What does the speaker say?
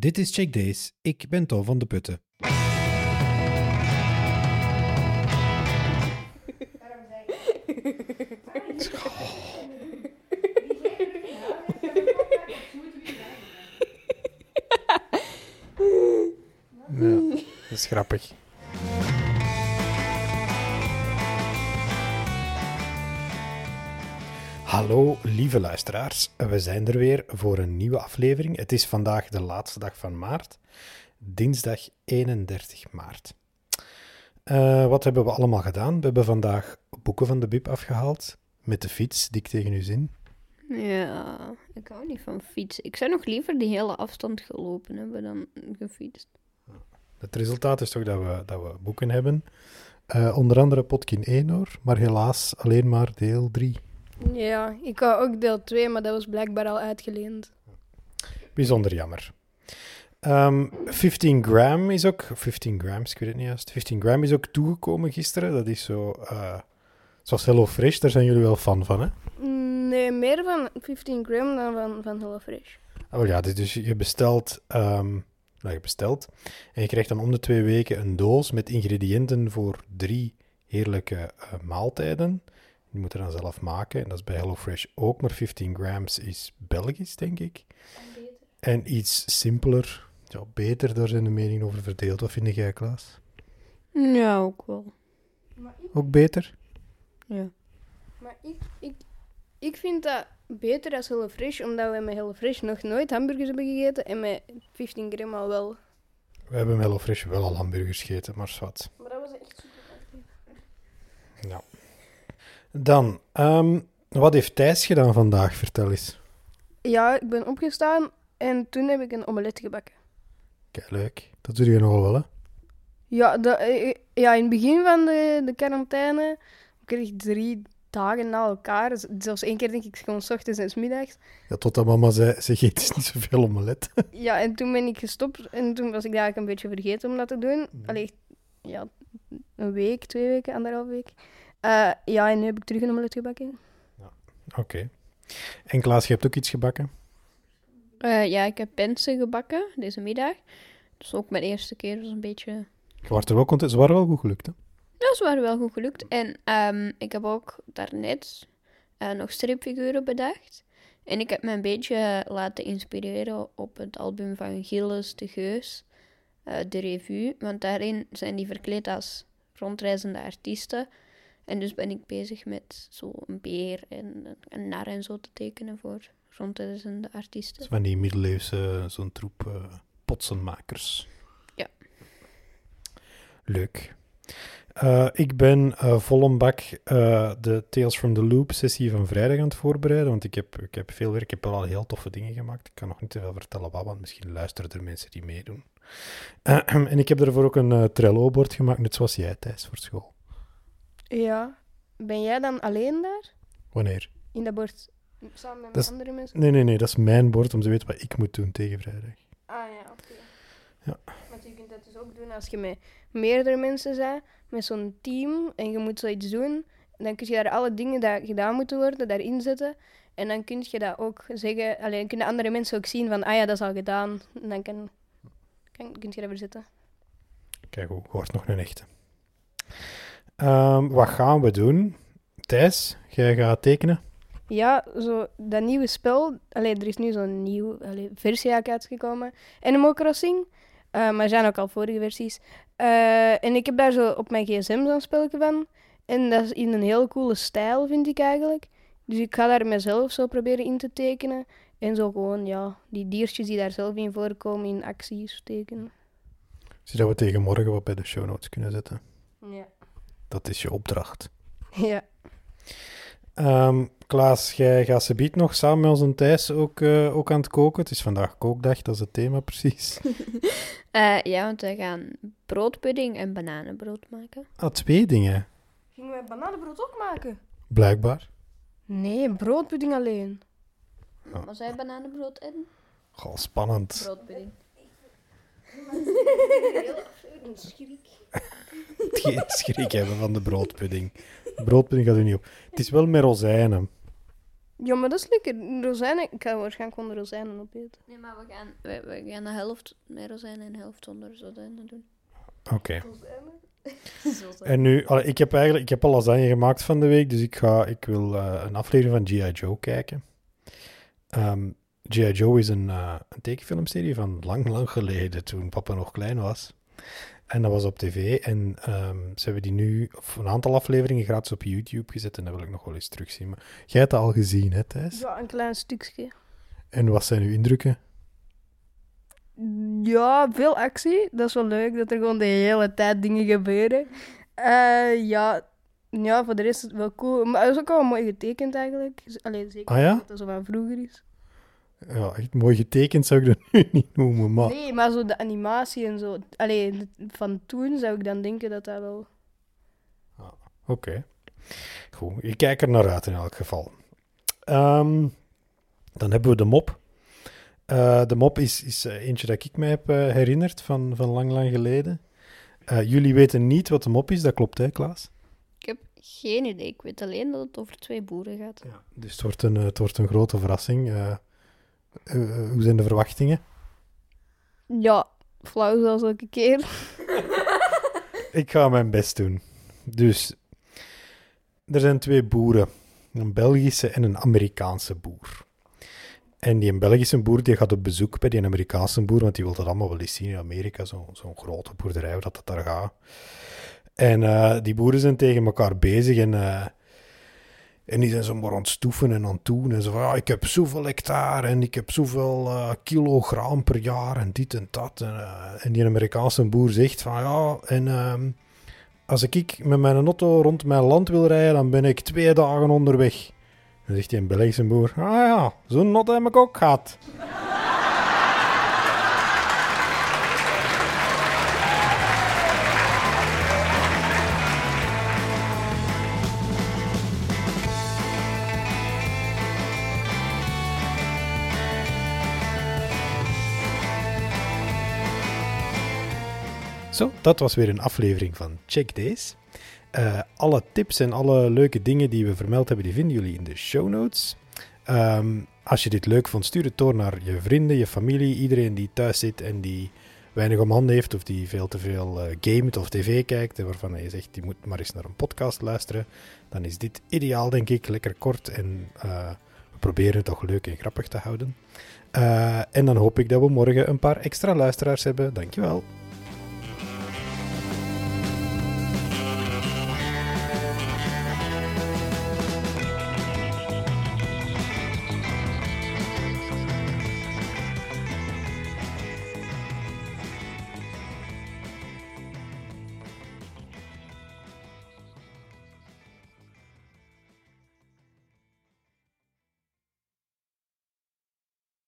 Dit is Check Days. Ik ben Tom van de Putten. Ja, dat is grappig. Hallo lieve luisteraars, we zijn er weer voor een nieuwe aflevering. Het is vandaag de laatste dag van maart, dinsdag 31 maart. Uh, wat hebben we allemaal gedaan? We hebben vandaag boeken van de bib afgehaald met de fiets, dik tegen uw zin. Ja, ik hou niet van fietsen. Ik zou nog liever die hele afstand gelopen hebben dan gefietst. Het resultaat is toch dat we, dat we boeken hebben. Uh, onder andere Potkin 1 hoor, maar helaas alleen maar deel 3. Ja, ik wou ook deel 2, maar dat was blijkbaar al uitgeleend. Bijzonder jammer. Um, 15 gram is ook, 15 grams, ik weet het niet juist. 15 gram is ook toegekomen gisteren. Dat is zo, uh, zoals Hello Fresh, daar zijn jullie wel fan van, hè? Nee, meer van 15 gram dan van, van Hello Fresh. Oh ja, dus je bestelt, um, nou, je bestelt en je krijgt dan om de twee weken een doos met ingrediënten voor drie heerlijke uh, maaltijden. Die moet je dan zelf maken. En dat is bij HelloFresh ook. Maar 15 grams is Belgisch, denk ik. En, en iets simpeler. Ja, beter, daar zijn de meningen over verdeeld. Wat vind jij, Klaas? Ja, ook wel. Ook beter? Ja. Maar ik, ik, ik vind dat beter als HelloFresh, omdat we met HelloFresh nog nooit hamburgers hebben gegeten. En met 15 gram al wel. We hebben met HelloFresh wel al hamburgers gegeten, maar zwart. Maar dat was echt super. Ja. Dan, um, wat heeft Thijs gedaan vandaag? Vertel eens. Ja, ik ben opgestaan en toen heb ik een omelet gebakken. Kijk, leuk. Dat doe je nogal wel, hè? Ja, de, ja in het begin van de, de quarantaine kreeg ik drie dagen na elkaar. Zelfs één keer denk ik gewoon s ochtends en s middags. Ja, totdat mama zei, ze eet dus niet zoveel omelet. ja, en toen ben ik gestopt en toen was ik eigenlijk een beetje vergeten om dat te doen. Mm. Allee, ja, een week, twee weken, anderhalf week. Uh, ja, en nu heb ik terug een omelet gebakken. Ja. Oké. Okay. En Klaas, je hebt ook iets gebakken? Uh, ja, ik heb pensen gebakken deze middag. Dus ook mijn eerste keer was een beetje... Je was er wel content. Ze waren wel goed gelukt, hè? Ja, ze waren wel goed gelukt. En um, ik heb ook daarnet uh, nog stripfiguren bedacht. En ik heb me een beetje laten inspireren op het album van Gilles de Geus, uh, De Revue. Want daarin zijn die verkleed als rondreizende artiesten. En dus ben ik bezig met zo een beer en een nar en zo te tekenen voor rondreizende artiesten. Van die middeleeuwse, zo'n troep uh, potsenmakers. Ja. Leuk. Uh, ik ben uh, vol een bak uh, de Tales from the Loop sessie van vrijdag aan het voorbereiden, want ik heb, ik heb veel werk, ik heb al heel toffe dingen gemaakt. Ik kan nog niet te veel vertellen wat, want misschien luisteren er mensen die meedoen. en ik heb daarvoor ook een Trello-bord gemaakt, net zoals jij, Thijs, voor school. Ja. Ben jij dan alleen daar? Wanneer? In dat bord samen met andere mensen? Nee, nee, nee, dat is mijn bord om te weten wat ik moet doen tegen vrijdag. Ah ja, oké. Ja. Want je kunt dat dus ook doen als je met meerdere mensen bent, met zo'n team, en je moet zoiets doen. Dan kun je daar alle dingen die gedaan moeten worden, daarin zetten. En dan kun je dat ook zeggen, alleen kunnen andere mensen ook zien van, ah ja, dat is al gedaan. En dan kan, kan, kun je dat verzetten. Kijk, hoe wordt nog een echte. Um, wat gaan we doen? Thijs, jij gaat tekenen? Ja, zo dat nieuwe spel. Allee, er is nu zo'n nieuwe allee, versie uitgekomen. Animal Crossing. Uh, maar er zijn ook al vorige versies. Uh, en ik heb daar zo op mijn gsm zo'n spelletje van. En dat is in een heel coole stijl, vind ik eigenlijk. Dus ik ga daar mezelf zo proberen in te tekenen. En zo gewoon, ja, die diertjes die daar zelf in voorkomen, in acties tekenen. Zie dat we tegen morgen wat bij de show notes kunnen zetten. Ja. Dat is je opdracht. Ja. Um, Klaas, jij gaat ze biedt nog samen met onze Thijs ook, uh, ook aan het koken. Het is vandaag kookdag, dat is het thema precies. uh, ja, want wij gaan broodpudding en bananenbrood maken. Ah, twee dingen. Gingen wij bananenbrood ook maken? Blijkbaar. Nee, broodpudding alleen. Oh. Was hij bananenbrood in? Goh, spannend. Broodpudding. Een schrik. Geen schrik hebben van de broodpudding. Broodpudding gaat er niet op. Het is wel met rozijnen. Ja, maar dat is lekker. Rozijnen, ik ga waarschijnlijk gewoon rozijnen opeten. Nee, maar we gaan, we, we gaan de helft met rozijnen en de helft zonder rozijnen doen. Oké. Zo zijn. En nu, allee, ik heb eigenlijk ik heb al lasagne gemaakt van de week, dus ik, ga, ik wil eh, een aflevering van G.I. Joe kijken. Ehm G.I. Joe is een, eh, een tekenfilmserie van lang, lang geleden, toen papa nog klein was. En dat was op tv. En ehm, ze hebben die nu, of een aantal afleveringen, gratis op YouTube gezet. En dat wil ik nog wel eens terugzien. Maar jij hebt dat al gezien, hè, Thijs? Ja, een klein stukje. En wat zijn uw indrukken? Ja, veel actie. Dat is wel leuk, dat er gewoon de hele tijd dingen gebeuren. Eh, ja, ja, voor de rest is het wel cool. Maar het is ook wel mooi getekend eigenlijk. Alleen zeker Ah ja? dat het zo van vroeger is. Ja, echt mooi getekend zou ik dat nu niet noemen, maar... Nee, maar zo de animatie en zo. Alleen van toen zou ik dan denken dat dat wel. Oké. Goed, ik kijk er naar uit in elk geval. Ehm, dan hebben we de mop. Eh, de mop is, is eh, eentje dat ik mij heb eh, herinnerd van, van lang, lang geleden. Eh, jullie weten niet wat de mop is, dat klopt hè, Klaas? Ik heb geen idee. Ik weet alleen dat het over twee boeren gaat. Ja. Dus het wordt een, het wordt een grote verrassing. Eh, eh, hoe zijn de verwachtingen? Ja, flauw zoals elke keer. Ik ga mijn best doen. Dus, er zijn twee boeren. Een Belgische en een Amerikaanse boer. En die Belgische boer die gaat op bezoek bij die Amerikaanse boer, want die wil dat allemaal wel eens zien in Amerika, zo- zo'n grote boerderij, hoe dat, dat daar gaat. En eh, die boeren zijn tegen elkaar bezig en, en die zijn zo maar aan het stoeven en aan het doen. En van, ja, ik heb zoveel hectare en ik heb zoveel eh, kilogram per jaar en dit en dat. En, eh, die Amerikaanse boer zegt van, ja, en... ehm, als ik met mijn auto rond mijn land wil rijden, dan ben ik twee dagen onderweg. Dan zegt die een Belgische boer, ah ja, zo'n auto heb ik ook gehad. Dat was weer een aflevering van Check Days. Eh, alle tips en alle leuke dingen die we vermeld hebben, die vinden jullie in de show notes. Ehm, als je dit leuk vond, stuur het door naar je vrienden, je familie, iedereen die thuis zit en die weinig om handen heeft of die veel te veel eh, gamet of tv kijkt en waarvan je zegt, die moet maar eens naar een podcast luisteren. Dan is dit ideaal, denk ik. Lekker kort en eh, we proberen het toch leuk en grappig te houden. En dan hoop ik dat we morgen een paar extra luisteraars hebben. Dankjewel.